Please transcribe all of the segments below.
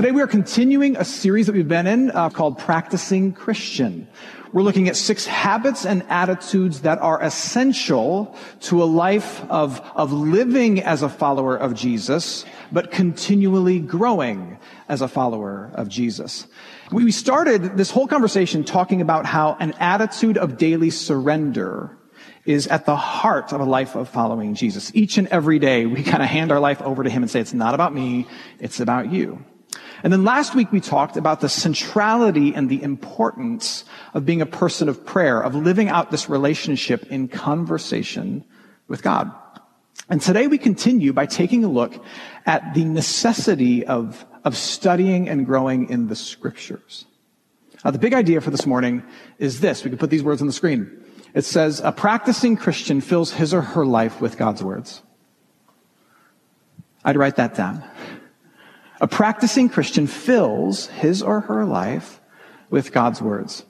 Today we are continuing a series that we've been in uh, called Practicing Christian. We're looking at six habits and attitudes that are essential to a life of, of living as a follower of Jesus, but continually growing as a follower of Jesus. We started this whole conversation talking about how an attitude of daily surrender is at the heart of a life of following Jesus. Each and every day, we kind of hand our life over to Him and say, it's not about me, it's about you. And then last week we talked about the centrality and the importance of being a person of prayer, of living out this relationship in conversation with God. And today we continue by taking a look at the necessity of, of studying and growing in the scriptures. Now, the big idea for this morning is this. We can put these words on the screen. It says, a practicing Christian fills his or her life with God's words. I'd write that down. A practicing Christian fills his or her life with God's words.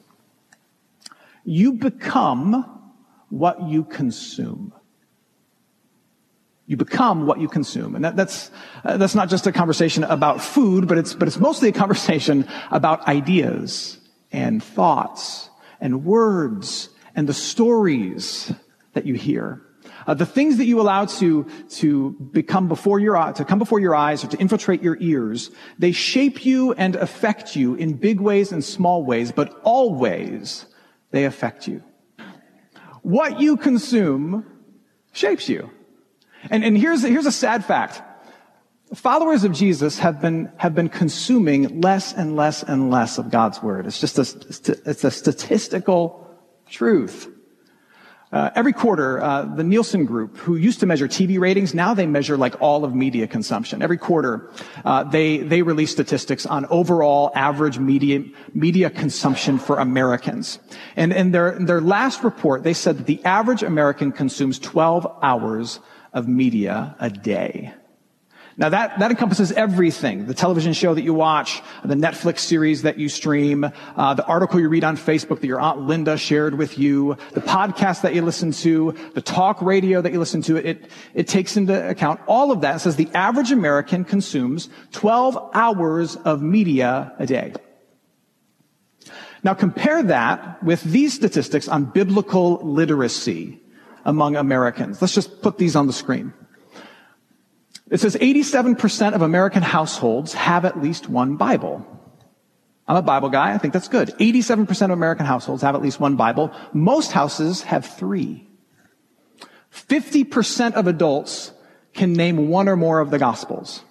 You become what you consume. You become what you consume. And that, that's, uh, that's not just a conversation about food, but it's, but it's mostly a conversation about ideas and thoughts and words and the stories that you hear. Uh, the things that you allow to, to become before your, to come before your eyes or to infiltrate your ears, they shape you and affect you in big ways and small ways, but always they affect you. What you consume shapes you. And, and here's, here's a sad fact. Followers of Jesus have been, have been consuming less and less and less of God's word. It's just a, it's a statistical truth. Uh, every quarter, uh, the Nielsen Group, who used to measure TV ratings, now they measure like all of media consumption. Every quarter, uh, they they release statistics on overall average media media consumption for Americans. And in their in their last report, they said that the average American consumes 12 hours of media a day. Now that, that encompasses everything. The television show that you watch, the Netflix series that you stream, uh, the article you read on Facebook that your Aunt Linda shared with you, the podcast that you listen to, the talk radio that you listen to. It, it takes into account all of that. It says the average American consumes 12 hours of media a day. Now compare that with these statistics on biblical literacy among Americans. Let's just put these on the screen. It says 87% of American households have at least one Bible. I'm a Bible guy. I think that's good. 87% of American households have at least one Bible. Most houses have three. 50% of adults can name one or more of the Gospels.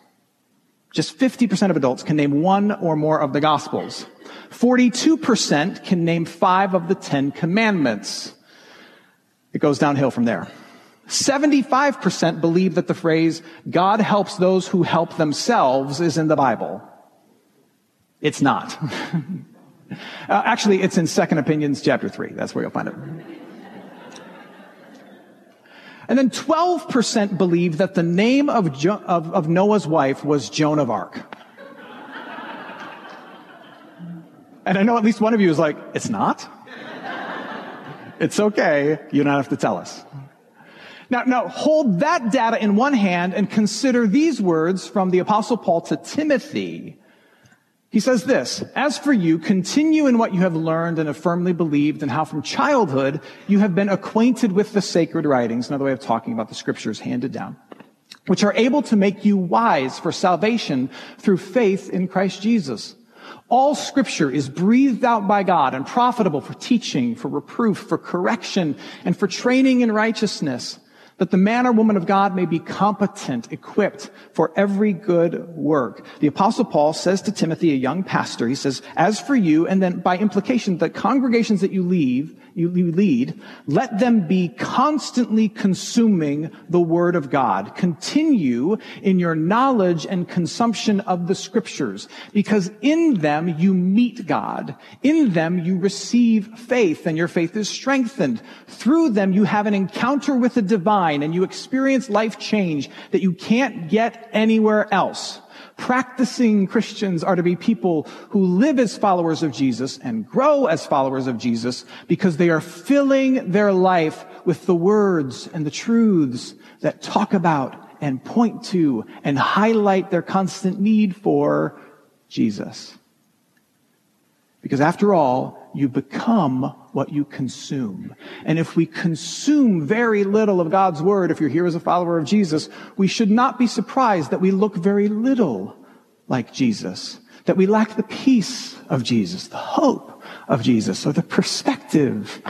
Just 50% of adults can name one or more of the Gospels. 42% can name five of the Ten Commandments. It goes downhill from there. 75% believe that the phrase, God helps those who help themselves is in the Bible. It's not. uh, actually, it's in Second Opinions chapter 3. That's where you'll find it. And then 12% believe that the name of, jo- of, of Noah's wife was Joan of Arc. And I know at least one of you is like, it's not? It's okay. You don't have to tell us. Now, now hold that data in one hand and consider these words from the apostle Paul to Timothy. He says this, as for you, continue in what you have learned and have firmly believed and how from childhood you have been acquainted with the sacred writings, another way of talking about the scriptures handed down, which are able to make you wise for salvation through faith in Christ Jesus. All scripture is breathed out by God and profitable for teaching, for reproof, for correction, and for training in righteousness that the man or woman of God may be competent, equipped for every good work. The apostle Paul says to Timothy, a young pastor, he says, as for you, and then by implication, the congregations that you leave, you, lead, let them be constantly consuming the word of God. Continue in your knowledge and consumption of the scriptures, because in them you meet God. In them you receive faith, and your faith is strengthened. Through them you have an encounter with the divine, and you experience life change that you can't get anywhere else. Practicing Christians are to be people who live as followers of Jesus and grow as followers of Jesus because they are filling their life with the words and the truths that talk about and point to and highlight their constant need for Jesus. Because after all, you become what you consume. And if we consume very little of God's word, if you're here as a follower of Jesus, we should not be surprised that we look very little like Jesus, that we lack the peace of Jesus, the hope of Jesus, or the perspective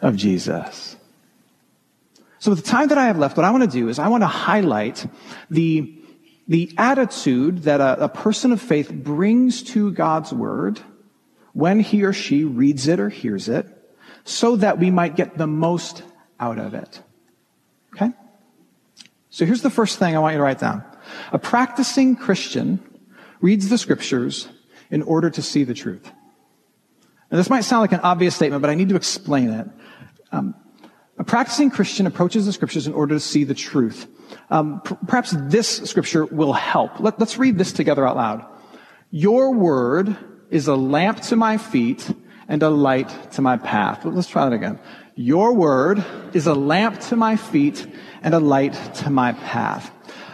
of Jesus. So with the time that I have left, what I want to do is I want to highlight the, the attitude that a, a person of faith brings to God's word when he or she reads it or hears it so that we might get the most out of it. Okay? So here's the first thing I want you to write down. A practicing Christian reads the scriptures in order to see the truth. Now, this might sound like an obvious statement, but I need to explain it. Um, a practicing Christian approaches the scriptures in order to see the truth. Um, perhaps this scripture will help. Let, let's read this together out loud. Your word is a lamp to my feet and a light to my path. Let's try that again. Your word is a lamp to my feet and a light to my path.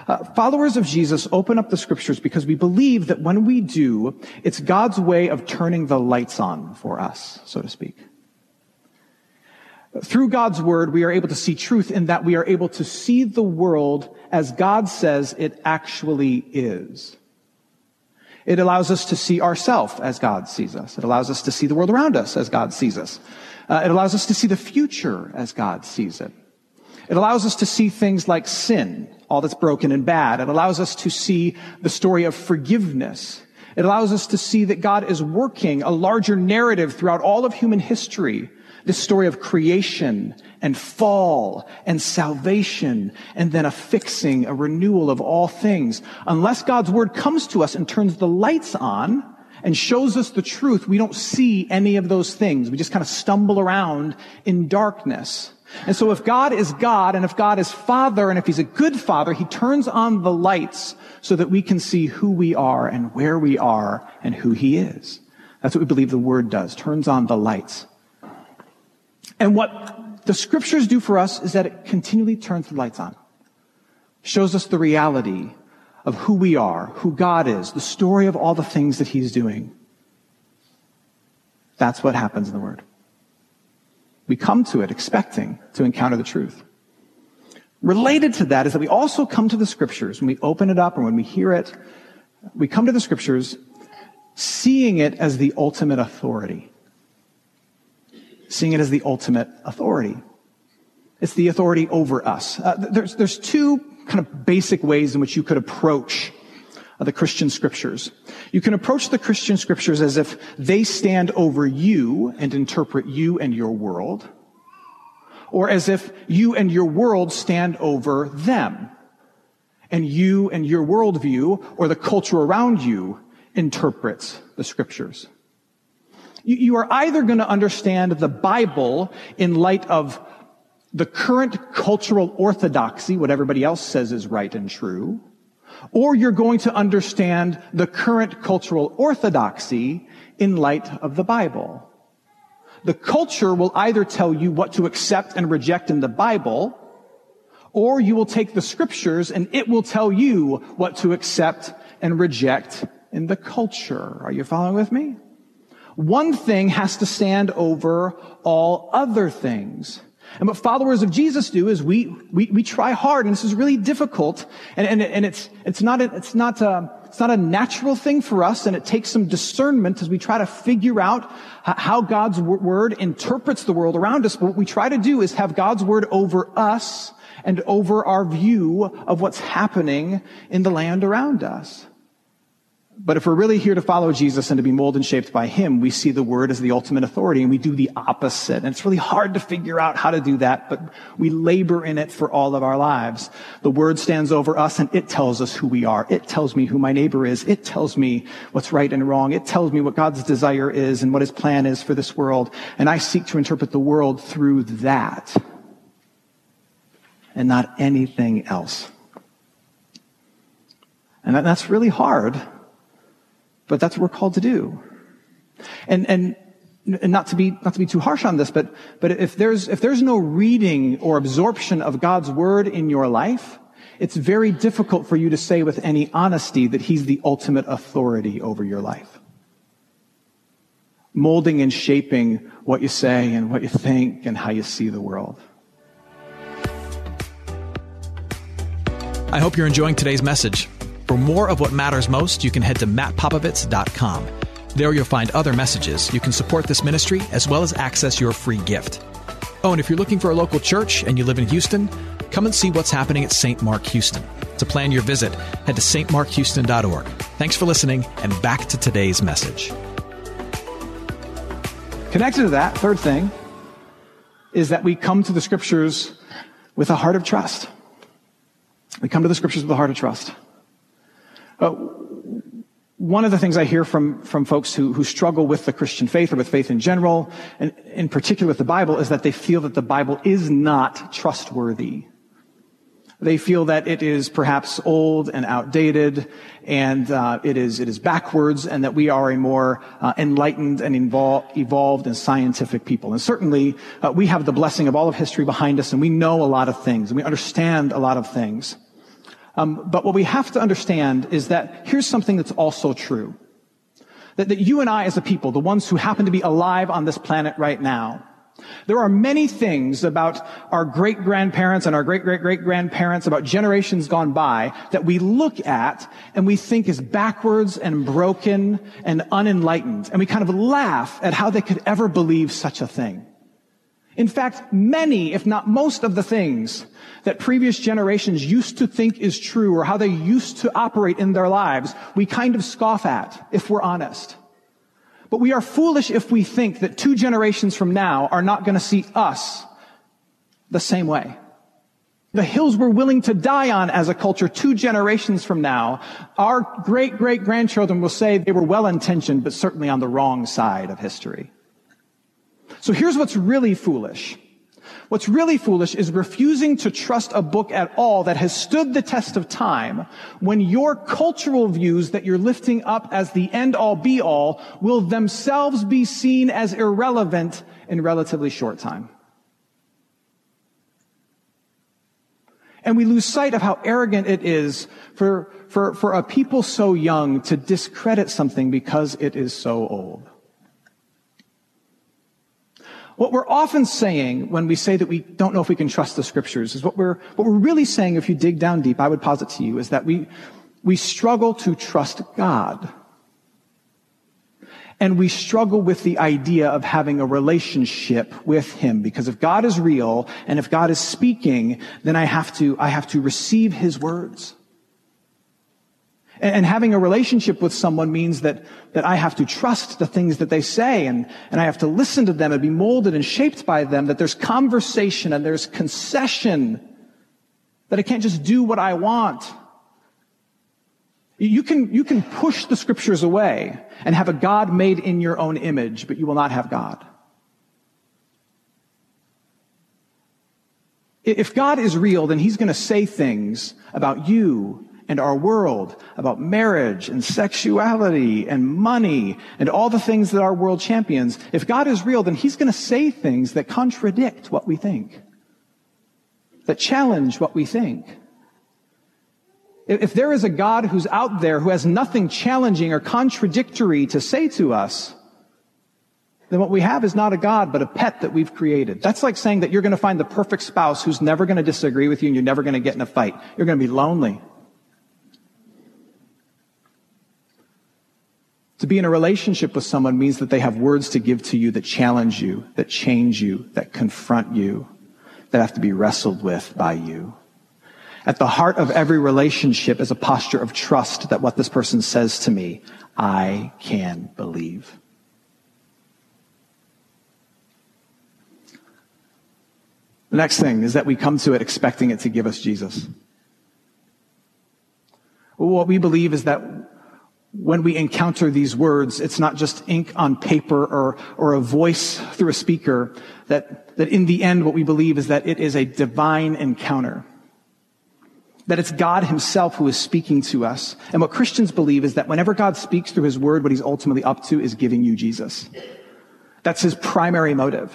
Uh, followers of Jesus open up the scriptures because we believe that when we do, it's God's way of turning the lights on for us, so to speak. Through God's word, we are able to see truth in that we are able to see the world as God says it actually is. It allows us to see ourselves as God sees us. It allows us to see the world around us as God sees us. Uh, it allows us to see the future as God sees it. It allows us to see things like sin, all that's broken and bad. It allows us to see the story of forgiveness. It allows us to see that God is working a larger narrative throughout all of human history this story of creation and fall and salvation and then a fixing, a renewal of all things. Unless God's word comes to us and turns the lights on and shows us the truth, we don't see any of those things. We just kind of stumble around in darkness. And so if God is God and if God is Father and if He's a good Father, He turns on the lights so that we can see who we are and where we are and who He is. That's what we believe the Word does. Turns on the lights. And what the scriptures do for us is that it continually turns the lights on. Shows us the reality of who we are, who God is, the story of all the things that He's doing. That's what happens in the Word. We come to it expecting to encounter the truth. Related to that is that we also come to the scriptures when we open it up and when we hear it. We come to the scriptures seeing it as the ultimate authority seeing it as the ultimate authority. It's the authority over us. Uh, there's, there's two kind of basic ways in which you could approach uh, the Christian scriptures. You can approach the Christian scriptures as if they stand over you and interpret you and your world, or as if you and your world stand over them, and you and your worldview or the culture around you interprets the scriptures. You, are either going to understand the Bible in light of the current cultural orthodoxy, what everybody else says is right and true, or you're going to understand the current cultural orthodoxy in light of the Bible. The culture will either tell you what to accept and reject in the Bible, or you will take the scriptures and it will tell you what to accept and reject in the culture. Are you following with me? One thing has to stand over all other things. And what followers of Jesus do is we, we, we try hard, and this is really difficult, and, and, and it's, it's not, a, it's not a, it's not a natural thing for us, and it takes some discernment as we try to figure out how God's word interprets the world around us. But what we try to do is have God's word over us and over our view of what's happening in the land around us. But if we're really here to follow Jesus and to be molded and shaped by Him, we see the Word as the ultimate authority and we do the opposite. And it's really hard to figure out how to do that, but we labor in it for all of our lives. The Word stands over us and it tells us who we are. It tells me who my neighbor is. It tells me what's right and wrong. It tells me what God's desire is and what His plan is for this world. And I seek to interpret the world through that and not anything else. And that's really hard but that's what we're called to do. And, and, and not to be, not to be too harsh on this, but, but if there's, if there's no reading or absorption of God's word in your life, it's very difficult for you to say with any honesty that he's the ultimate authority over your life. Molding and shaping what you say and what you think and how you see the world. I hope you're enjoying today's message. For more of what matters most, you can head to mattpopovits.com. There you'll find other messages. You can support this ministry as well as access your free gift. Oh, and if you're looking for a local church and you live in Houston, come and see what's happening at St. Mark Houston. To plan your visit, head to stmarkhouston.org. Thanks for listening, and back to today's message. Connected to that, third thing, is that we come to the scriptures with a heart of trust. We come to the scriptures with a heart of trust. Uh, one of the things I hear from, from folks who, who struggle with the Christian faith or with faith in general, and in particular with the Bible, is that they feel that the Bible is not trustworthy. They feel that it is perhaps old and outdated, and uh, it is it is backwards, and that we are a more uh, enlightened and invol- evolved and scientific people. And certainly, uh, we have the blessing of all of history behind us, and we know a lot of things, and we understand a lot of things. Um, but what we have to understand is that here's something that's also true. That, that you and I as a people, the ones who happen to be alive on this planet right now, there are many things about our great grandparents and our great great great grandparents, about generations gone by, that we look at and we think is backwards and broken and unenlightened. And we kind of laugh at how they could ever believe such a thing. In fact, many, if not most of the things that previous generations used to think is true or how they used to operate in their lives, we kind of scoff at, if we're honest. But we are foolish if we think that two generations from now are not going to see us the same way. The hills we're willing to die on as a culture two generations from now, our great great grandchildren will say they were well intentioned, but certainly on the wrong side of history. So here's what's really foolish. What's really foolish is refusing to trust a book at all that has stood the test of time when your cultural views that you're lifting up as the end all be all will themselves be seen as irrelevant in relatively short time. And we lose sight of how arrogant it is for, for, for a people so young to discredit something because it is so old. What we're often saying when we say that we don't know if we can trust the scriptures is what we're, what we're really saying, if you dig down deep, I would posit to you, is that we, we struggle to trust God. And we struggle with the idea of having a relationship with Him. Because if God is real and if God is speaking, then I have to, I have to receive His words. And having a relationship with someone means that, that I have to trust the things that they say and, and I have to listen to them and be molded and shaped by them, that there's conversation and there's concession, that I can't just do what I want. You can, you can push the scriptures away and have a God made in your own image, but you will not have God. If God is real, then He's going to say things about you and our world about marriage and sexuality and money and all the things that our world champions, if God is real, then he's going to say things that contradict what we think, that challenge what we think. If there is a God who's out there who has nothing challenging or contradictory to say to us, then what we have is not a God, but a pet that we've created. That's like saying that you're going to find the perfect spouse who's never going to disagree with you and you're never going to get in a fight. You're going to be lonely. To be in a relationship with someone means that they have words to give to you that challenge you, that change you, that confront you, that have to be wrestled with by you. At the heart of every relationship is a posture of trust that what this person says to me, I can believe. The next thing is that we come to it expecting it to give us Jesus. What we believe is that when we encounter these words, it's not just ink on paper or, or a voice through a speaker, that, that in the end, what we believe is that it is a divine encounter. That it's God himself who is speaking to us. And what Christians believe is that whenever God speaks through his word, what he's ultimately up to is giving you Jesus. That's his primary motive.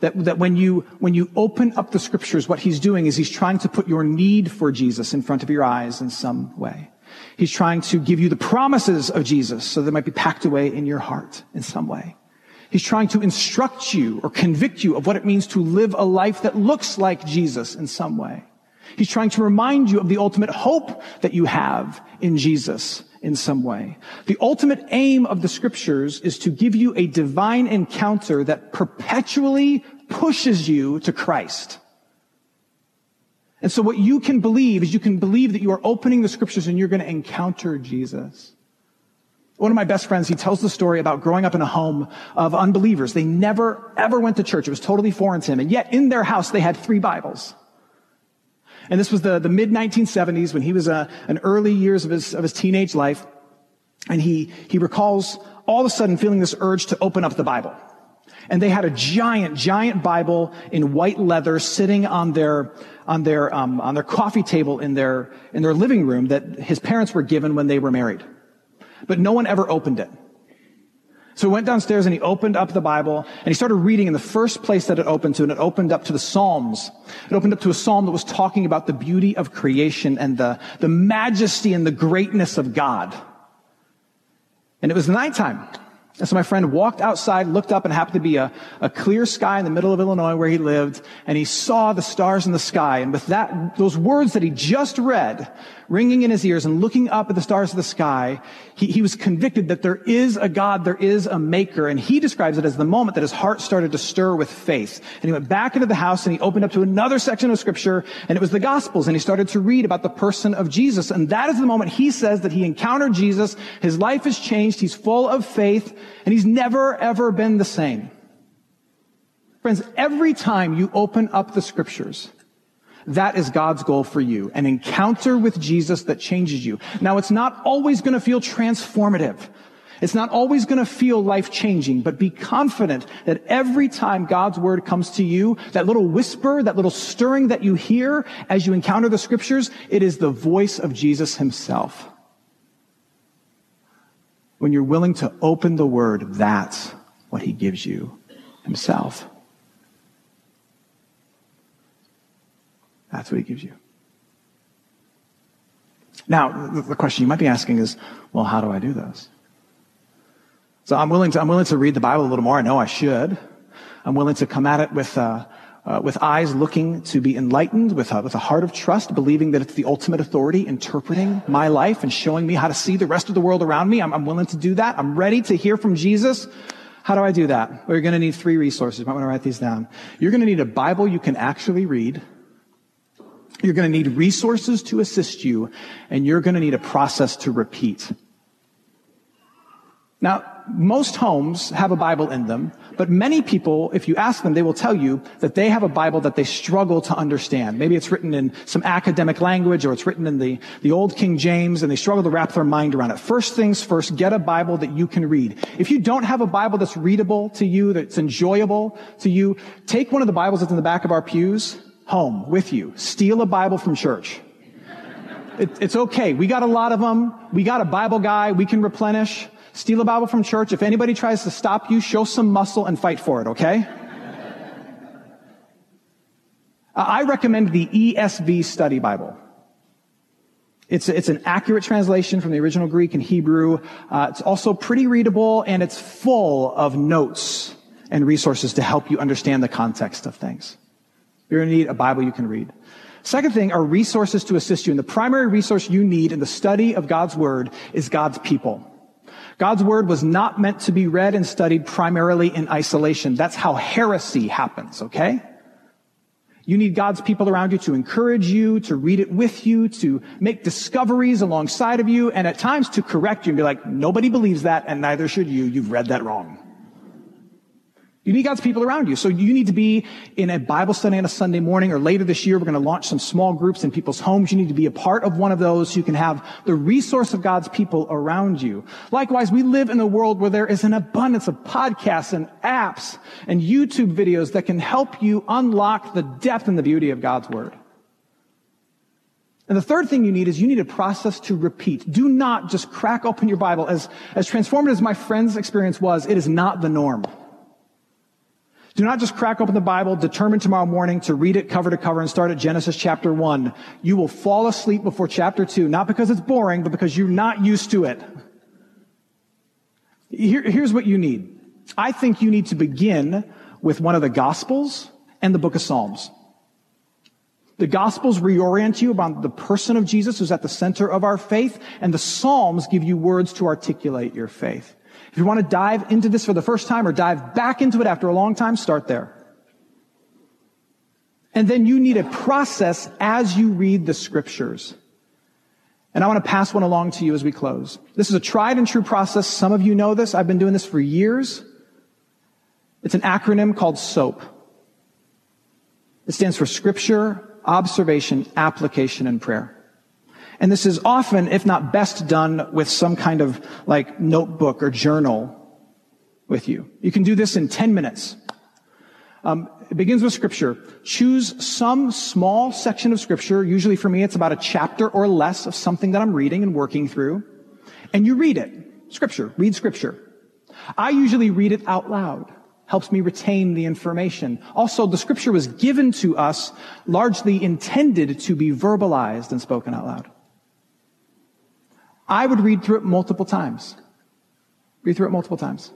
That, that when you, when you open up the scriptures, what he's doing is he's trying to put your need for Jesus in front of your eyes in some way. He's trying to give you the promises of Jesus so they might be packed away in your heart in some way. He's trying to instruct you or convict you of what it means to live a life that looks like Jesus in some way. He's trying to remind you of the ultimate hope that you have in Jesus in some way. The ultimate aim of the scriptures is to give you a divine encounter that perpetually pushes you to Christ. And so what you can believe is you can believe that you are opening the scriptures and you're going to encounter Jesus. One of my best friends, he tells the story about growing up in a home of unbelievers. They never, ever went to church. It was totally foreign to him. And yet in their house, they had three Bibles. And this was the, the mid 1970s when he was uh, an early years of his, of his teenage life. And he, he recalls all of a sudden feeling this urge to open up the Bible. And they had a giant, giant Bible in white leather sitting on their, on their, um, on their coffee table in their, in their living room that his parents were given when they were married. But no one ever opened it. So he went downstairs and he opened up the Bible and he started reading in the first place that it opened to, and it opened up to the Psalms. It opened up to a psalm that was talking about the beauty of creation and the, the majesty and the greatness of God. And it was nighttime. And so my friend walked outside, looked up, and happened to be a, a clear sky in the middle of Illinois where he lived, and he saw the stars in the sky. And with that, those words that he just read ringing in his ears and looking up at the stars of the sky, he, he was convicted that there is a God, there is a maker. And he describes it as the moment that his heart started to stir with faith. And he went back into the house and he opened up to another section of scripture, and it was the Gospels, and he started to read about the person of Jesus. And that is the moment he says that he encountered Jesus. His life has changed. He's full of faith. And he's never, ever been the same. Friends, every time you open up the scriptures, that is God's goal for you. An encounter with Jesus that changes you. Now, it's not always going to feel transformative. It's not always going to feel life changing, but be confident that every time God's word comes to you, that little whisper, that little stirring that you hear as you encounter the scriptures, it is the voice of Jesus himself when you're willing to open the word, that's what he gives you himself. That's what he gives you. Now, the question you might be asking is, well, how do I do this? So I'm willing to, I'm willing to read the Bible a little more. I know I should. I'm willing to come at it with, uh, uh, with eyes looking to be enlightened, with a, with a heart of trust, believing that it's the ultimate authority interpreting my life and showing me how to see the rest of the world around me. I'm, I'm willing to do that. I'm ready to hear from Jesus. How do I do that? Well, you're going to need three resources. You might want to write these down. You're going to need a Bible you can actually read. You're going to need resources to assist you, and you're going to need a process to repeat. Now, most homes have a Bible in them, but many people, if you ask them, they will tell you that they have a Bible that they struggle to understand. Maybe it's written in some academic language or it's written in the, the old King James and they struggle to wrap their mind around it. First things first, get a Bible that you can read. If you don't have a Bible that's readable to you, that's enjoyable to you, take one of the Bibles that's in the back of our pews home with you. Steal a Bible from church. It, it's okay. We got a lot of them. We got a Bible guy we can replenish. Steal a Bible from church. If anybody tries to stop you, show some muscle and fight for it, okay? I recommend the ESV Study Bible. It's, it's an accurate translation from the original Greek and Hebrew. Uh, it's also pretty readable and it's full of notes and resources to help you understand the context of things. You're going to need a Bible you can read. Second thing are resources to assist you. And the primary resource you need in the study of God's Word is God's people. God's word was not meant to be read and studied primarily in isolation. That's how heresy happens, okay? You need God's people around you to encourage you, to read it with you, to make discoveries alongside of you, and at times to correct you and be like, nobody believes that, and neither should you. You've read that wrong. You need God's people around you. So you need to be in a Bible study on a Sunday morning or later this year, we're going to launch some small groups in people's homes. You need to be a part of one of those so you can have the resource of God's people around you. Likewise, we live in a world where there is an abundance of podcasts and apps and YouTube videos that can help you unlock the depth and the beauty of God's Word. And the third thing you need is you need a process to repeat. Do not just crack open your Bible. As, as transformative as my friend's experience was, it is not the norm. Do not just crack open the Bible, determine tomorrow morning to read it cover to cover and start at Genesis chapter 1. You will fall asleep before chapter 2, not because it's boring, but because you're not used to it. Here, here's what you need. I think you need to begin with one of the Gospels and the book of Psalms. The Gospels reorient you about the person of Jesus who's at the center of our faith, and the Psalms give you words to articulate your faith. If you want to dive into this for the first time or dive back into it after a long time, start there. And then you need a process as you read the scriptures. And I want to pass one along to you as we close. This is a tried and true process. Some of you know this. I've been doing this for years. It's an acronym called SOAP. It stands for Scripture, Observation, Application, and Prayer. And this is often, if not best done with some kind of like notebook or journal with you. You can do this in 10 minutes. Um, it begins with scripture. Choose some small section of scripture. Usually for me, it's about a chapter or less of something that I'm reading and working through. And you read it. Scripture. Read scripture. I usually read it out loud. Helps me retain the information. Also, the scripture was given to us largely intended to be verbalized and spoken out loud. I would read through it multiple times. Read through it multiple times.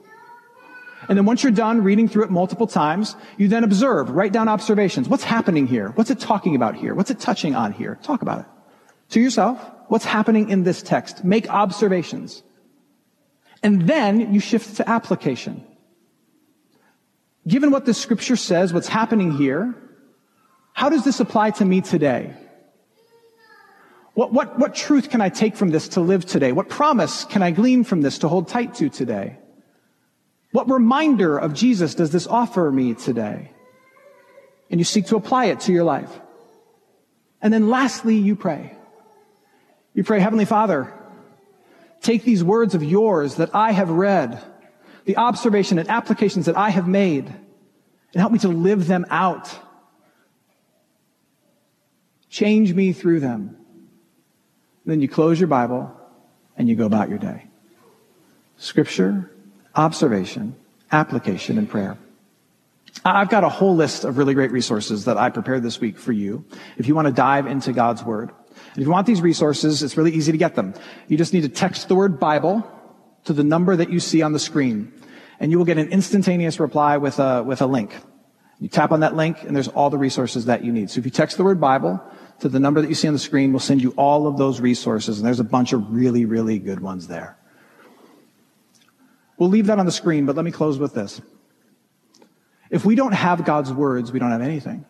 And then once you're done reading through it multiple times, you then observe, write down observations. What's happening here? What's it talking about here? What's it touching on here? Talk about it. To yourself, what's happening in this text? Make observations. And then you shift to application. Given what the scripture says, what's happening here, how does this apply to me today? What, what, what truth can I take from this to live today? What promise can I glean from this to hold tight to today? What reminder of Jesus does this offer me today? And you seek to apply it to your life. And then lastly, you pray. You pray, Heavenly Father, take these words of yours that I have read, the observation and applications that I have made, and help me to live them out. Change me through them. Then you close your Bible and you go about your day. Scripture, observation, application, and prayer. I've got a whole list of really great resources that I prepared this week for you. If you want to dive into God's Word. If you want these resources, it's really easy to get them. You just need to text the word Bible to the number that you see on the screen. And you will get an instantaneous reply with a, with a link. You tap on that link and there's all the resources that you need. So if you text the word Bible to the number that you see on the screen. We'll send you all of those resources, and there's a bunch of really, really good ones there. We'll leave that on the screen, but let me close with this. If we don't have God's words, we don't have anything.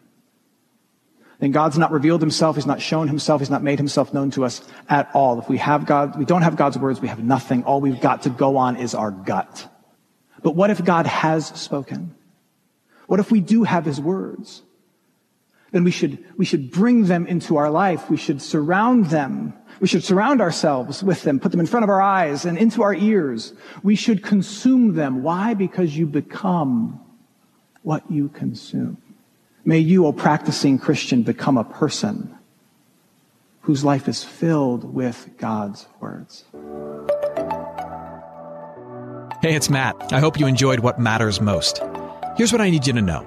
Then God's not revealed himself, he's not shown himself, he's not made himself known to us at all. If we have God, we don't have God's words, we have nothing. All we've got to go on is our gut. But what if God has spoken? What if we do have his words? Then we should, we should bring them into our life. We should surround them. We should surround ourselves with them, put them in front of our eyes and into our ears. We should consume them. Why? Because you become what you consume. May you, O practicing Christian, become a person whose life is filled with God's words. Hey, it's Matt. I hope you enjoyed what matters most. Here's what I need you to know.